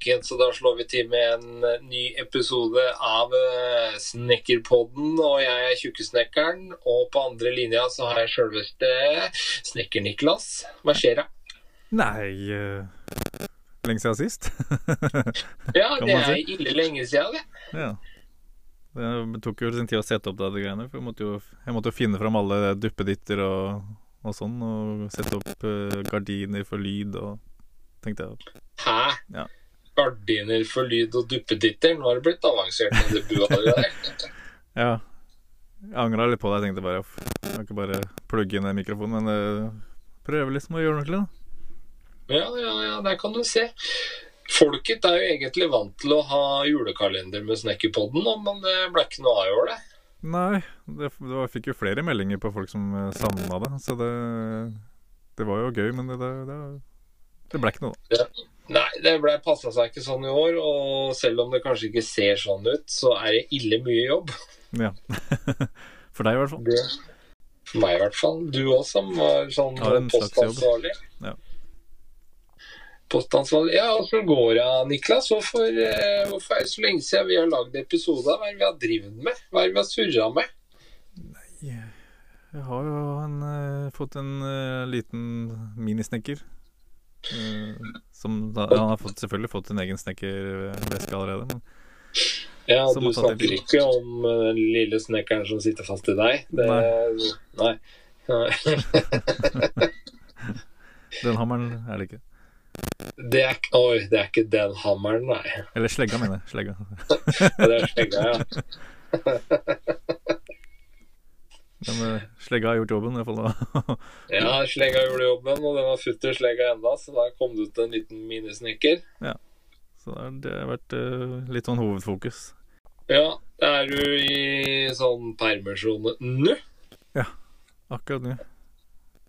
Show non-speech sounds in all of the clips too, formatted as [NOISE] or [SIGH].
folkens. Og da slår vi til med en eh, ny episode av uh, Snekkerpodden. Og jeg er Tjukkesnekkeren. Og på andre linja så har jeg sjølveste Snekker-Niklas. Hva skjer da? Nei uh, Lenge siden sist. [LAUGHS] ja, det er si. ille lenge siden, det. Ja. Det tok jo sin tid å sette opp de greiene. For jeg måtte jo, jeg måtte jo finne fram alle duppeditter og, og sånn. Og sette opp uh, gardiner for lyd og tenkte jeg. Hæ? Ja. Gardiner for lyd og duppeditter? Nå har det blitt avansert med det bua der. [LAUGHS] ja. Jeg angra litt på det. Jeg tenkte bare Jeg kan ikke bare plugge inn mikrofonen mikrofon, men uh, prøve liksom å gjøre noe ordentlig, da. Ja, ja, ja, der kan du se. Folket er jo egentlig vant til å ha julekalender med Snekkerpodden, men det ble ikke noe av i år, det. Nei, det, det var, fikk jo flere meldinger på folk som eh, savna det. Så det, det var jo gøy, men det, det, det ble ikke noe, da. Ja. Nei, det ble passa seg ikke sånn i år. Og selv om det kanskje ikke ser sånn ut, så er det ille mye jobb. Ja. [LAUGHS] For deg i hvert fall. Det, for meg i hvert fall. Du òg som var sånn postansvarlig. Ja postansvarlig. Ja, åssen går det, Niklas? Hvorfor, eh, hvorfor, er det så lenge siden vi har lagd episoder? Hva er det vi har drevet med? Hva er det vi har surra med? Nei, jeg har jo en, uh, fått en uh, liten minisnekker. Som da, Han har fått, selvfølgelig fått en egen snekkerveske allerede. Men, ja, du snakker ikke om den lille snekkeren som sitter fast i deg? Det, nei. nei. [LAUGHS] den hammeren er det ikke. Det er, oi, det er ikke den hammeren, nei. Eller slegga, mener jeg. Slegga. [LAUGHS] det er slegga, ja. [LAUGHS] Men uh, slegga har gjort jobben, i hvert fall da. [LAUGHS] ja, slegga gjorde jobben, og den har futter slegga enda, så da kom det ut en liten minisnekker. Ja. Så det har vært uh, litt sånn hovedfokus. Ja. Er du i sånn permisjon nå? Ja, akkurat nå.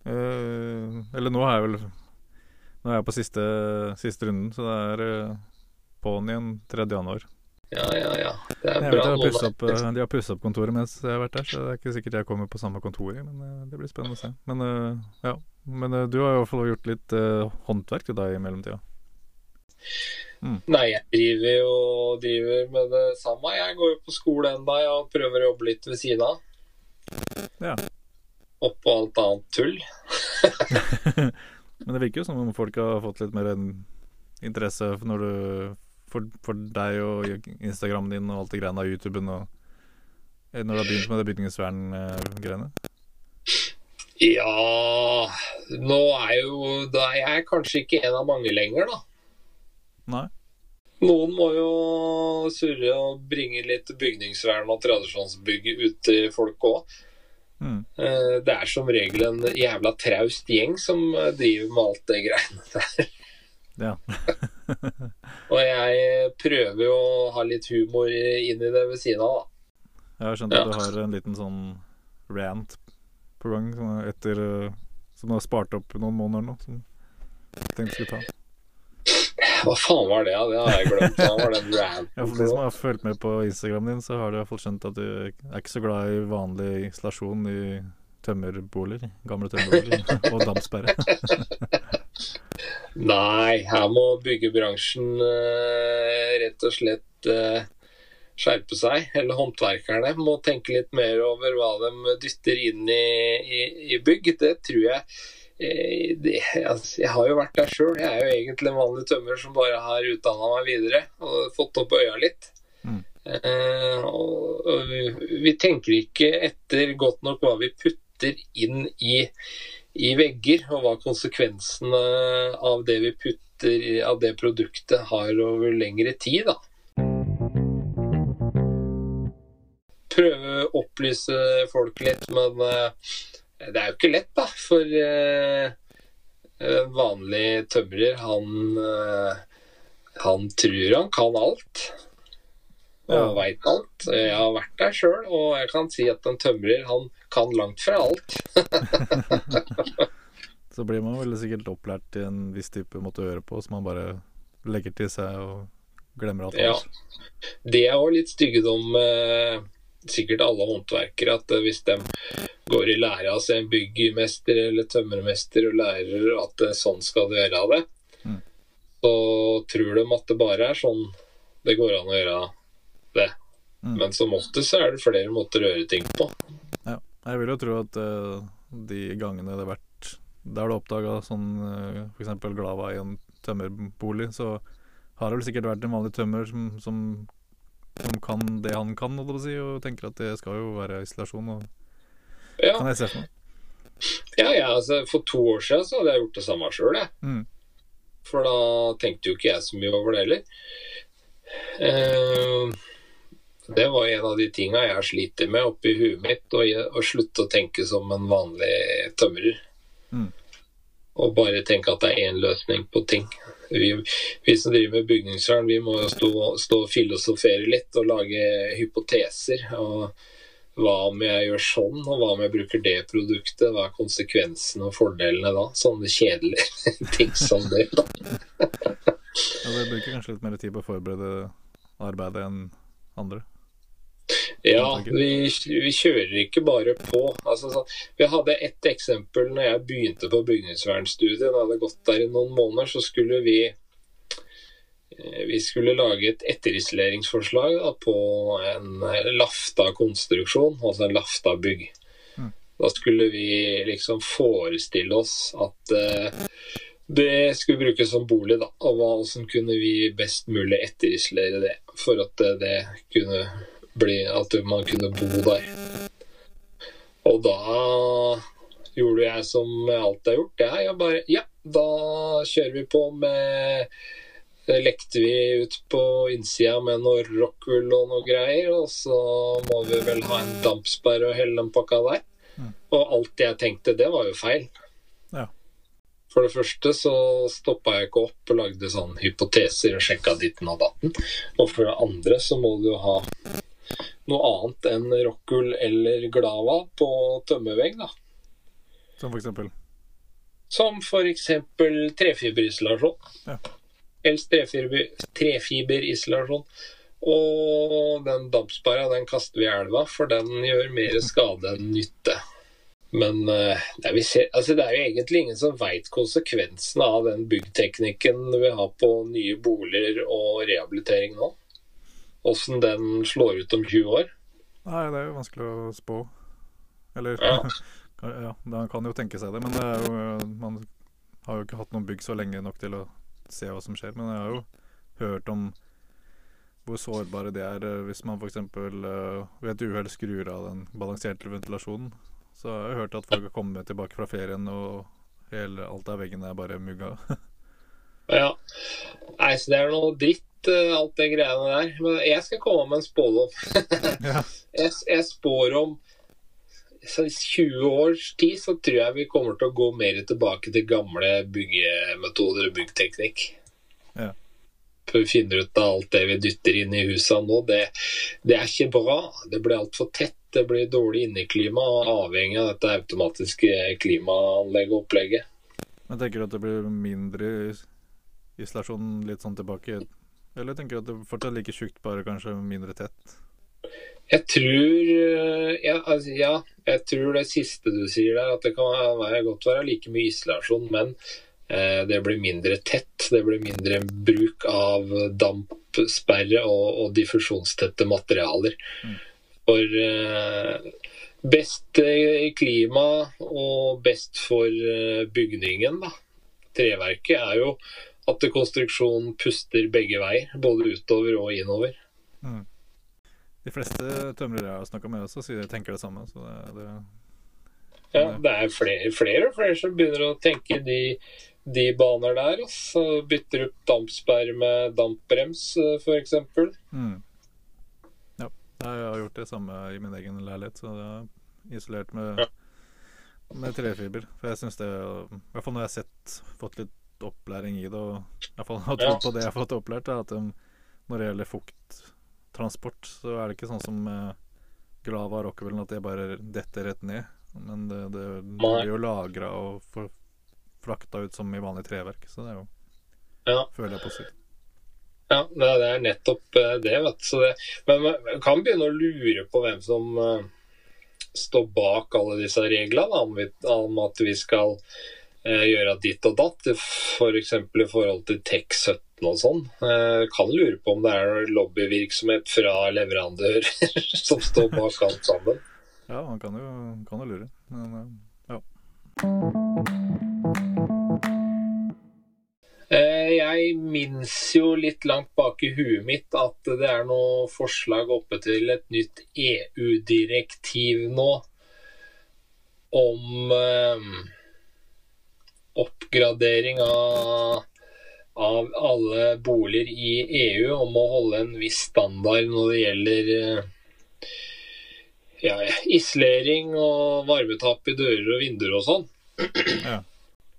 Uh, eller nå er jeg vel nå er jeg på siste, siste runden, så det er uh, på'n igjen 3. januar. Ja, ja, ja. Det er bra. Vet, opp, de har pussa opp kontoret mens jeg har vært der, så det er ikke sikkert jeg kommer på samme kontor, men uh, det blir spennende å se. Men uh, ja. Men du har i hvert fall gjort litt håndverk til deg i mellomtida. Mm. Nei, jeg driver jo driver med det samme. Jeg går jo på skole ennå og prøver å jobbe litt ved siden av. Ja. Oppå alt annet tull. [LAUGHS] Men det virker jo som om folk har fått litt mer interesse for, du, for, for deg og Instagramen din og alt det greiene av YouTuben og eh, når du har begynt med det bygningsvern-greiene? Ja Nå er jo da er jeg kanskje ikke en av mange lenger, da. Nei. Noen må jo surre og bringe litt bygningsvern og tradisjonsbygg ut til folk òg. Mm. Det er som regel en jævla traust gjeng som eh, driver med alt det greiene der. Ja. [LAUGHS] og jeg prøver jo å ha litt humor inn i det ved siden av, da. Jeg har skjønt at du har en liten sånn rant på gang etter eh, Som du har spart opp noen måneder nå, som du tenkte skulle ta. Hva faen var det? Det har jeg glemt. Hva var den ranten? Ja, for de som har fulgt med på Instagramen din, så har du iallfall skjønt at du er ikke så glad i vanlig isolasjon i tømmerboliger. Gamle tømmerboliger [LAUGHS] og dampsperre. [LAUGHS] Nei, her må byggebransjen uh, rett og slett uh, skjerpe seg. Eller håndverkerne må tenke litt mer over hva de dytter inn i, i, i bygg. Det tror jeg Eh, det, altså, jeg har jo vært der sjøl. Jeg er jo egentlig en vanlig tømrer som bare har utdanna meg videre og fått opp øya litt. Mm. Uh, og, og vi, vi, tenker ikke etter godt nok hva vi putter inn i, i vegger, og hva konsekvensene av det vi putter av det produktet har over lengre tid. da. Prøve å opplyse folk litt, men uh, det er jo ikke lett, da. For uh, vanlig tømrer, han, han tror han kan alt. Og ja. veit alt. Jeg har vært der sjøl, og jeg kan si at en tømrer, han kan langt fra alt. [LAUGHS] så blir man vel sikkert opplært til en viss type måte å gjøre på, som man bare legger til seg og glemmer alt. Ja. Det er òg litt styggedom eh, sikkert alle håndverkere, at hvis de går i lære av seg en byggmester eller tømmermester og lærer at sånn skal du gjøre det, mm. så tror de at det bare er sånn det går an å gjøre det. Mm. Men som oftest så er det flere måter å gjøre ting på. Jeg vil jo tro at uh, de gangene det har vært der du oppdaga sånn uh, f.eks. Glava i en tømmerbolig, så har det vel sikkert vært en vanlig tømmer som, som, som kan det han kan, holdt jeg på å si, og tenker at det skal jo være isolasjon. Og, Ja, kan jeg se for meg. ja, ja altså, For to år siden så hadde jeg gjort det samme sjøl, jeg. Mm. For da tenkte jo ikke jeg så mye over det heller. Det var en av de tinga jeg sliter med oppi huet mitt, og å slutte å tenke som en vanlig tømrer. Mm. Og bare tenke at det er én løsning på ting. Vi, vi som driver med bygningsvern, vi må jo stå, stå og filosofere litt og lage hypoteser. og hva om jeg gjør sånn, og hva om jeg bruker det produktet? Hva er konsekvensene og fordelene da? Sånne kjedelige [LAUGHS] ting som det. da. Ja, det bruker kanskje litt mer tid på å forberede arbeidet enn andre. Ja, vi, vi kjører ikke bare på. Altså, så, vi hadde ett eksempel når jeg begynte på bygningsvernstudiet. Da hadde gått der i noen måneder, så skulle vi eh, vi skulle lage et etterisoleringsforslag da, på en Lafta-konstruksjon, altså en Lafta-bygg. Mm. Da skulle vi liksom forestille oss at uh, det skulle brukes som bolig, da. Og hvordan kunne vi best mulig etterisolere det, for at eh, det kunne bli At man kunne bo der. Og da gjorde jeg som jeg alltid har gjort. Jeg, jeg bare Ja, da kjører vi på med lekte vi ut på innsida med noe rockwool og noe greier, og så må vi vel ha en dampsperre og hele den pakka der. Mm. Og alt jeg tenkte, det var jo feil. Ja. For det første så stoppa jeg ikke opp og lagde sånn hypoteser og sjekka ditten og datten. Og for det andre så må du jo ha noe annet enn Rockul eller glava på tømmervegg, da. Som for eksempel. Som for eksempel trefiberisolasjon. Ja. Helst trefiber, trefiberisolasjon. Og den dampsparra, den kaster vi i elva, for den gjør mer skade enn nytte. Men eh, er vi ser, altså det er jo egentlig ingen som veit konsekvensene av den byggteknikken vi har på nye boliger og rehabilitering nå. Åssen den slår ut om 20 år. Nei, det er jo vanskelig å spå. Eller Ja. [LAUGHS] ja, man kan jo tenke seg det, men det jo, man har jo ikke hatt noen bygg så lenge nok til å se hva som skjer. Men jeg har jo hørt om hvor sårbare de er eh, hvis man f.eks. Uh, ved et uhell skrur av den balanserte ventilasjonen. Så jeg har jeg hørt at folk har kommet tilbake fra ferien, og hele, alt av veggene er bare mugga. [LAUGHS] Ja. Nei, så det er noe dritt, eh, alt det greiene der. Men jeg skal komme med en spådom. [LAUGHS] ja. Jeg, jeg spår om så 20 års tid så tror jeg vi kommer til å gå mer tilbake til gamle byggemetoder og byggteknikk. Ja. For vi finner ut av alt det vi dytter inn i husene nå. Det, det er ikke bra. Det blir altfor tett. Det blir dårlig inneklima, avhengig av dette automatiske klimaanlegget og opplegget. Men tenker du at det blir mindre is- isolasjon litt sånn tilbake? Eller tenker du at det fortsatt er like tjukt, bare kanskje mindre tett? Jeg tror eh, ja, altså, ja, jeg tror det siste du sier der, at det kan være, godt være like mye isolasjon, men eh, det blir mindre tett. Det blir mindre bruk av dampsperre og, og diffusjonstette materialer. Mm. For eh, best eh, i klima og best for eh, bygningen, da, treverket, er jo at konstruksjonen puster begge veier. Både utover og innover. Mm. De fleste tømrere jeg har snakka med også, sier tenker det samme. Så det, det Ja, det er flere, flere og flere som begynner å tenke de, de baner der. Så bytter opp dampsperre med dampbrems, f.eks. mm. Ja, jeg har gjort det samme i min egen leilighet. Så jeg har isolert med, Ja. med trefiber. For jeg syns det I hvert fall når jeg har sett, fått litt opplæring i det, og i hvert fall har trodd på det jeg har fått opplært, er at um, når det gjelder fukttransport, så er det ikke sånn som uh, Glava og Rockefeller, at det bare detter rett ned. Men det, det, det blir jo lagra og frakta ut som i vanlig treverk, så det er jo Ja. føler jeg positivt. Ja, det er- det er nettopp eh, det, vet du. Så det, men man kan begynne å lure på hvem som eh, står bak alle disse reglene, om, vi, om at vi skal eh, gjøre ditt og datt, f.eks. For i forhold til TEK17 og sånn. Eh, kan lure på om det er lobbyvirksomhet fra leverandør [LAUGHS] som står bak alt sammen. Ja, man kan jo, kan jo lure. Men eh, ja. Eh, Jeg minnes jo litt langt bak i huet mitt at det er noe forslag oppe til et nytt EU-direktiv nå om eh, oppgradering av, av alle boliger i EU om å holde en viss standard når det gjelder eh, ja, isolering og varmetap i dører og vinduer og sånn. Ja.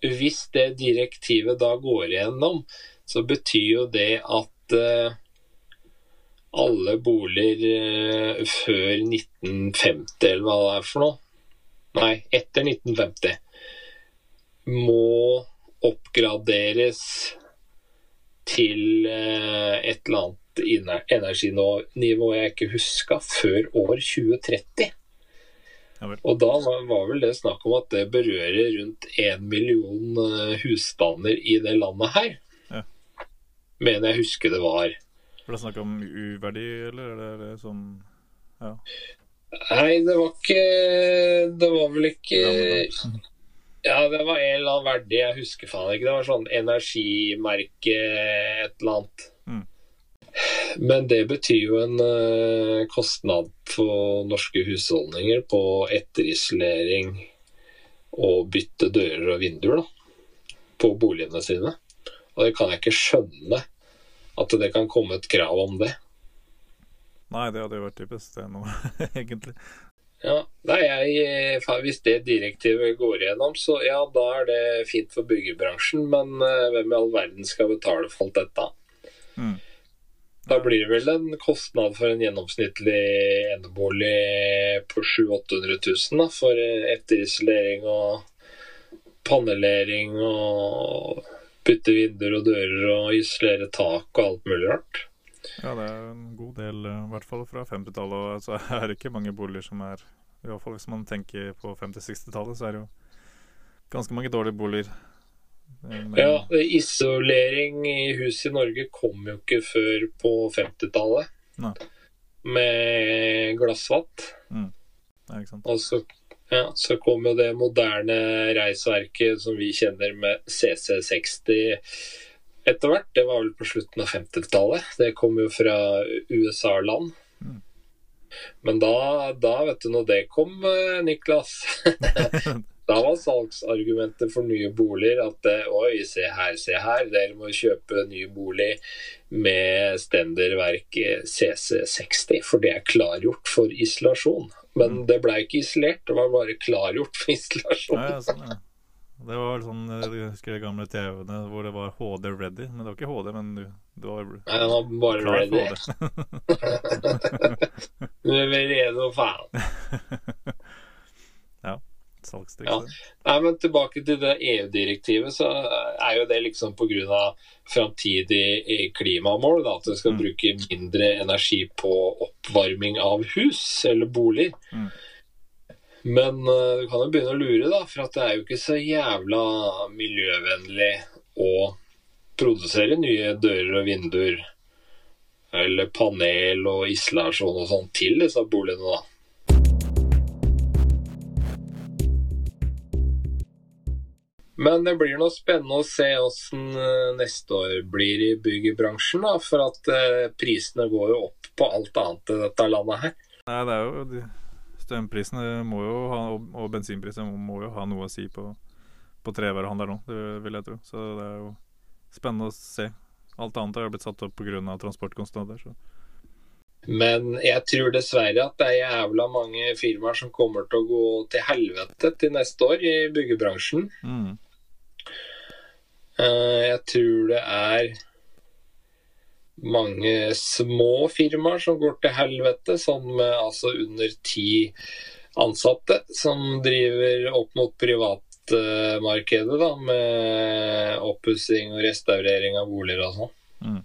Hvis det direktivet da går igjennom, så betyr jo det at uh, alle boliger uh, før 1950, eller hva det er for noe, nei, etter 1950, må oppgraderes til eh, et eller annet energinivå jeg ikke huska, før år 2030. Og da var, vel det snakk om at det berører rundt én million eh, husstander i det landet her. Ja. Mener jeg husker det var. Var det snakk om uverdi, eller er det, sånn Ja. Nei, det var ikke Det var vel ikke Ja, det var en eller annen verdi, jeg husker faen ikke. Det var sånn energimerke et eller annet. Mm. Men det betyr jo en uh, kostnad for norske husholdninger på etterisolering og bytte dører og vinduer da, på boligene sine. Og det kan jeg ikke skjønne at det kan komme et krav om det. Nei, det hadde jo vært typisk det nå, [LAUGHS] egentlig. Ja, nei, jeg, eh, Hvis det direktivet går igjennom, så ja, da er det fint for byggebransjen. Men uh, hvem i all verden skal betale for alt dette? Mm. Da blir det vel en kostnad for en gjennomsnittlig enebolig på 700 000-800 000 da, for eh, etterisolering og panelering og bytte vinduer og dører og isolere tak og alt mulig rart. Ja, det er en god del, eh, i hvert fall fra 50-tallet. Og så [LAUGHS] er det ikke mange boliger som er I hvert fall hvis man tenker på 50-60-tallet, så er det jo ganske mange dårlige boliger. Men, Ja, isolering i hus i Norge kom jo ikke før på 50-tallet. Med glassvatt. Mm. sant? Og så, ja, så kom jo det moderne reisverket som vi kjenner med CC60 etter hvert. Det var vel på slutten av 50-tallet. Det kom jo fra USA-land. Mm. Men da, da, vet du når det kom, eh, Niklas [LAUGHS] Da var salgsargumentet for nye boliger at eh, oi, se her, se her, dere må kjøpe ny bolig med standardverk eh, CC60, for det er klargjort for isolasjon. Men det ble ikke isolert, det var bare klargjort for isolasjon. Ja, ja, sånn, ja. Det var sånn, eh, Jeg husker de gamle TV-ene hvor det var HD ready. Men det var ikke HD, men du- det var Nei, det var bare klar ready. for HD. Du er redo, faen. [LAUGHS] Salgstriks. Ja. Nei, men tilbake til det EU-direktivet, så er jo det liksom pga. framtidig eh, klimamål. Da, at det skal Mm. bruke mindre energi på oppvarming av hus eller boliger. Mm. Men eh, du kan jo begynne å lure, da, for det er jo ikke så jævla miljøvennlig å produsere nye dører og vinduer. Eller panel og isolasjon og sånn til disse boligene, da. Men det blir noe spennende å se åssen neste år blir i byggebransjen. Da, for at eh, prisene går jo opp på alt annet i dette landet her. Nei, det er jo Strømprisene må jo ha, og, bensinprisene må jo ha noe å si på, på trevarehandelen nå, det vil jeg tro. Så det er jo spennende å se. Alt annet har blitt satt opp pga. transportkostnader. Så. Men jeg tror dessverre at det er jævla mange firmaer som kommer til å gå til helvete til neste år i byggebransjen. Mm. Eh, Jeg tror det er mange små firmaer som går til helvete, sånn med altså under ti ansatte, som driver opp mot privatmarkedet da, med oppussing og restaurering av boliger og sånn. Mm.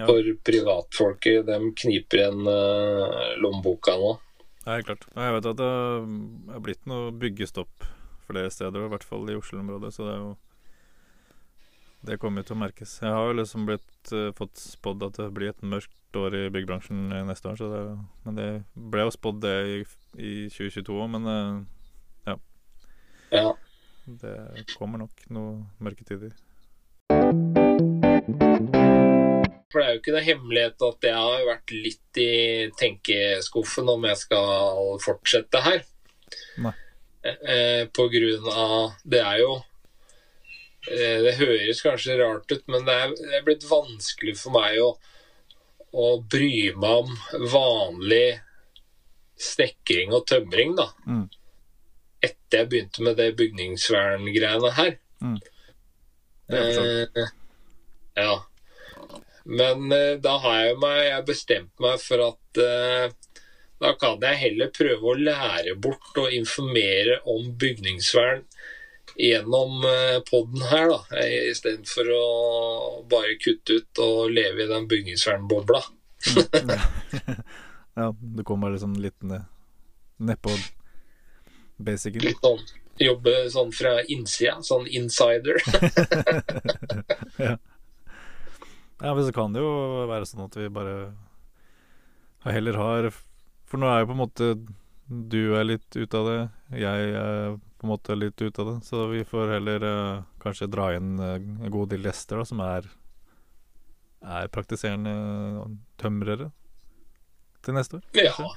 Ja. For privatfolket, de kniper igjen eh, lommeboka nå. Ja, helt klart. Jeg vet at det er blitt noe byggestopp flere steder, i hvert fall i Oslo-området. Så det er jo Det kommer til å merkes. Jeg har jo liksom blitt uh, fått spådd at det blir et mørkt år i byggebransjen neste år, så det, men det ble jo spådd det i, i 2022 òg, men uh, ja. ja. Det kommer nok noen mørke tider. For det er jo ikke noe hemmelighet at jeg har vært litt i tenkeskuffen om jeg skal fortsette her. Nei. Eh, på grunn av Det er jo eh, Det høres kanskje rart ut, men det er, det er blitt vanskelig for meg å, å bry meg om vanlig snekring og tømring, da. Mm. Etter jeg begynte med det bygningsverngreiene her. Mm. Det. Eh, ja. Men eh, da har jeg meg jeg bestemt meg for at eh, da kan jeg heller prøve å lære bort og informere om bygningsvern gjennom poden podden her, da. Istedenfor å bare kutte ut og leve i den bygningsvernbobla. [LAUGHS] ja, du kommer liksom litt ned nedpå basicen. Litt sånn jobbe sånn fra innsida, sånn insider. [LAUGHS] ja. ja, men så kan det jo være sånn at vi bare heller har For nå er jo på en måte du er litt ute av det, jeg er på en måte litt ut av det. Så vi får heller uh, kanskje dra inn uh, en god del gjester da, som er, er praktiserende tømrere til neste år. Ja.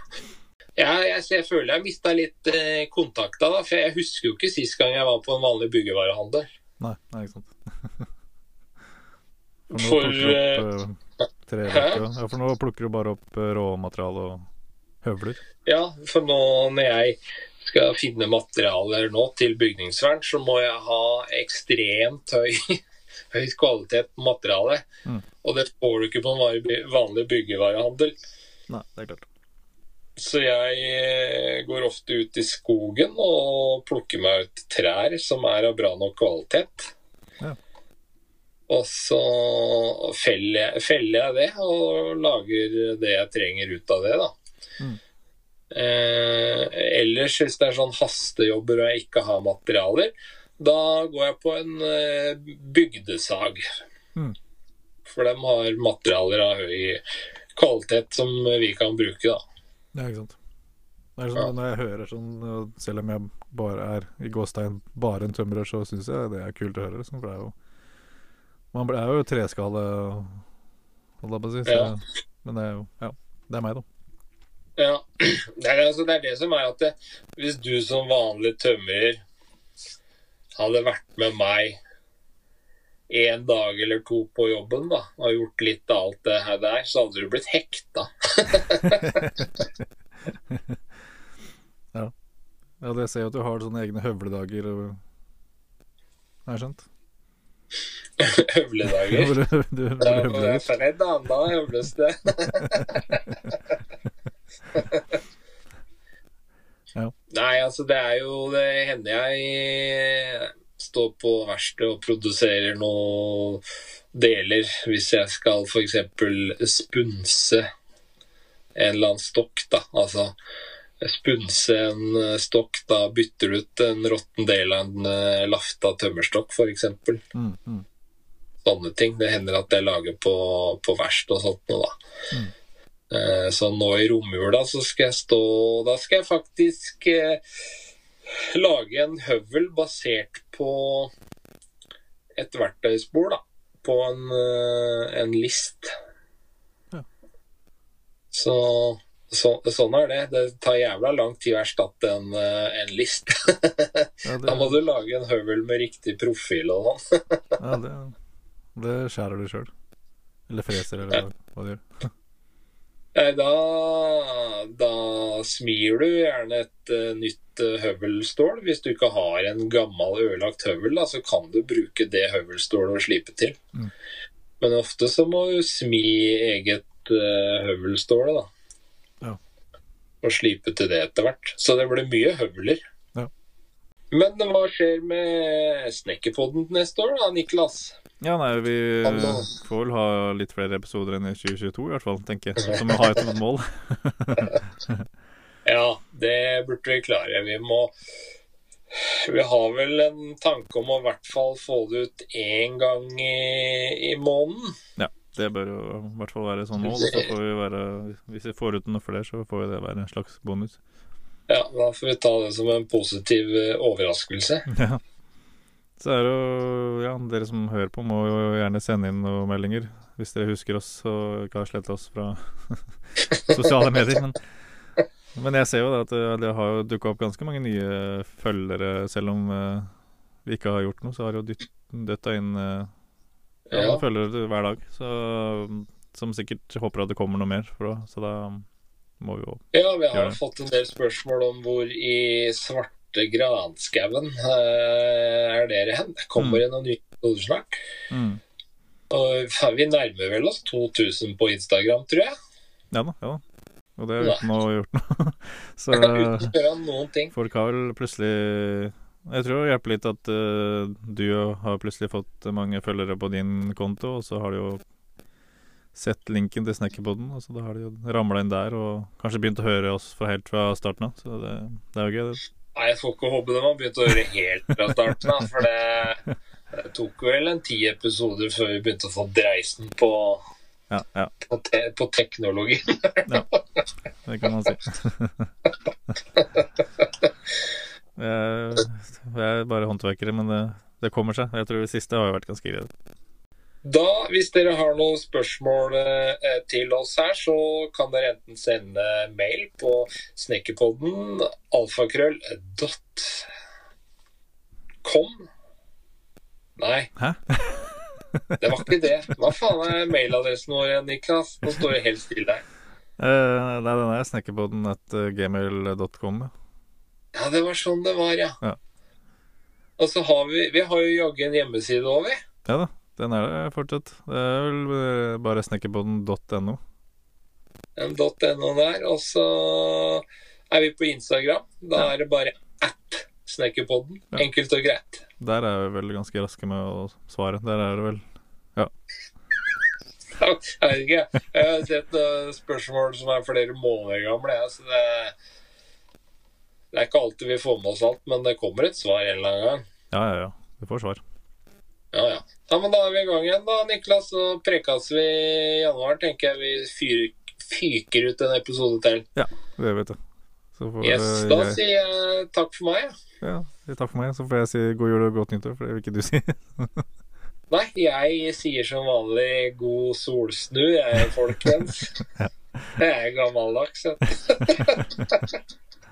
Ja, jeg, jeg føler jeg mista litt eh, kontakta, da. For jeg husker jo ikke sist gang jeg var på en vanlig byggevarehandel. Nei, nei, ikke sant. [LAUGHS] For nå For, opp eh, tre rekker, ja, for nå plukker du bare opp eh, råmateriale og høvler. Ja, for nå når jeg skal finne materialer nå til bygningsvern, så må jeg ha ekstremt høy, [LAUGHS] høy kvalitet på materialet. Mm. Og det får du ikke på en vanlig, vanlig byggevarehandel. Nei, det er klart. Så jeg eh, går ofte ut i skogen og plukker meg ut trær som er av bra nok kvalitet. Ja. Og så feller jeg, feller jeg det og lager det jeg trenger ut av det, da. Mm. Eh, ellers, hvis det er sånn hastejobber og jeg ikke har materialer, da går jeg på en eh, bygdesag. Mm. For de har materialer av høy kvalitet som vi kan bruke, da. Ja, ikke sant. Det er sånn, Når jeg hører sånn, selv om jeg bare er i gåstein bare en tømrer, så syns jeg det er kult å høre. Liksom, for det er jo Man er jo treskalle, holdt jeg på å si. Så, Ja. Men det er jo Ja, det er meg, da. Ja, [CLEARS THROAT] det er, altså, det er det som er at det, hvis du som vanlig tømrer hadde vært med meg en dag eller to på jobben da, og gjort litt av alt det her der, så hadde du blitt hekta. [LAUGHS] Ja, det ser jo at du har sånne egne høvledager. Og... Har jeg skjønt? Høvledager. du, du, du, du Ja, høvler litt. fredag, da høvles det. [LAUGHS] [LAUGHS] Ja. Nei, altså det er jo Det hender jeg står på verksted og produserer noen deler hvis jeg skal f.eks. spunse en eller annen stokk, da. Altså spunse en stokk, da bytter du ut en råtten del av en eh, lafta tømmerstokk, f.eks. Mm, mm. Sånne ting. Det hender at jeg lager på, på verksted og sånt noe, da. Mm. Eh, Så nå i romjula så skal jeg stå Da skal jeg faktisk eh, lage en høvel basert på et verktøysbord, da. På en, eh, en list. Ja. Så, så sånn er det. Det tar jævla lang tid å erstatte en, en list. Ja, [LAUGHS] Da må du lage en høvel med riktig profil og sånn. [LAUGHS] ja, det, det skjærer du sjøl. Eller freser, eller hva du gjør. Nei, da, da smir du gjerne et uh, nytt uh, høvelstål. Hvis du ikke har en gammel ødelagt høvel, da, så kan du bruke det høvelstålet og slipe til. Mm. Men ofte så må du smi eget uh, høvelstål, da. Ja. Og slipe til det etter hvert. Så det blir mye høvler. Men hva skjer med Snekkerpodden neste år, da, Niklas? Ja, nei, vi får vel ha litt flere episoder enn i 2022, i hvert fall, tenker jeg. Som ha et mål. [LAUGHS] Ja, det burde vi klare. Vi må Vi har vel en tanke om å i hvert fall få det ut én gang i, i måneden. Ja, det bør jo i hvert fall være sånn mål. Så får vi være, hvis vi får ut noe flere, så får det være en slags bonus. Ja, Da får vi ta det som en positiv eh, overraskelse. [LAUGHS] Ja. Så er det jo Ja, dere som hører på, må jo gjerne sende inn noen meldinger. Hvis dere husker oss og ikke har sletta oss fra [LAUGHS] sosiale medier. Men, men jeg ser jo da at det, det har jo dukka opp ganske mange nye følgere. Selv om eh, vi ikke har gjort noe, så har jo døtta inn eh, ja, Ja. følgere hver dag. Så, som sikkert håper at det kommer noe mer. For, da- så da må jo Ja, vi har fått en del spørsmål om hvor i svarte granskauen uh, er dere hen. Det kommer Mm. det noen nye episoder snart. mm. Og vi nærmer vel oss 2000 på Instagram, tror jeg. Ja da, ja da. Og det er uten å ha gjort noe. Så [LAUGHS] Uten å noen ting. folk har vel plutselig Jeg tror det hjelper litt at uh, du har plutselig fått mange følgere på din konto, og så har du jo sett linken til Snekkerpodden, Altså, da har de jo ramla inn der og kanskje begynt å høre oss fra helt fra starten av. Så det, det er jo gøy, det. Nei, jeg får ikke håpe de har begynt å høre helt fra starten av. For det, det tok vel en ti episoder før vi begynte å få dreisen på, Ja, ja, på, te, på teknologi. det kan man si. Vi er, er bare håndverkere, men det, det kommer seg. Jeg tror det siste har jo vært ganske greit. Da, hvis dere har noen spørsmål eh, til oss her, så kan dere enten sende mail på snekkerpodden alfakrøll.com. Nei, Hæ? [LAUGHS] det var ikke det. Hva faen er mailadressen vår, Niklas? Nå står det helt stille her. Eh, nei, den er snekkerpodden at eh, gmail.com. ja. Ja, det var sånn det var, ja. Ja. Og så har vi Vi har jo jaggu en hjemmeside òg, vi. Ja da, den er det fortsatt. Det er vel eh, bare snekkerpodden.no. En .no der. Og så er vi på Instagram. Da Ja. er det bare app Snekkerpodden. Ja. Enkelt og greit. Der er vi vel ganske raske med å svare. Der er det vel Jeg vet ikke. Jeg har sett uh, spørsmål som er flere måneder gamle. Så det, det er ikke alltid vi får med oss alt, men det kommer et svar en eller annen gang. Ja, ja, ja. Vi får svar. Ja, ja. ja, men Da er vi i gang igjen, da, Niklas. Så prekes vi i januar. Tenker jeg vi fyr, fyker ut en episode til. Ja, Det vet du. Så får Yes, Da jeg, sier jeg takk for meg. ja. ja, takk for meg. Så får jeg si god jul og godt nyttår, for det vil ikke du si. [LAUGHS] Nei, jeg sier som vanlig god solsnu, jeg, folkens. [LAUGHS] Jeg er gammeldags. du. [LAUGHS]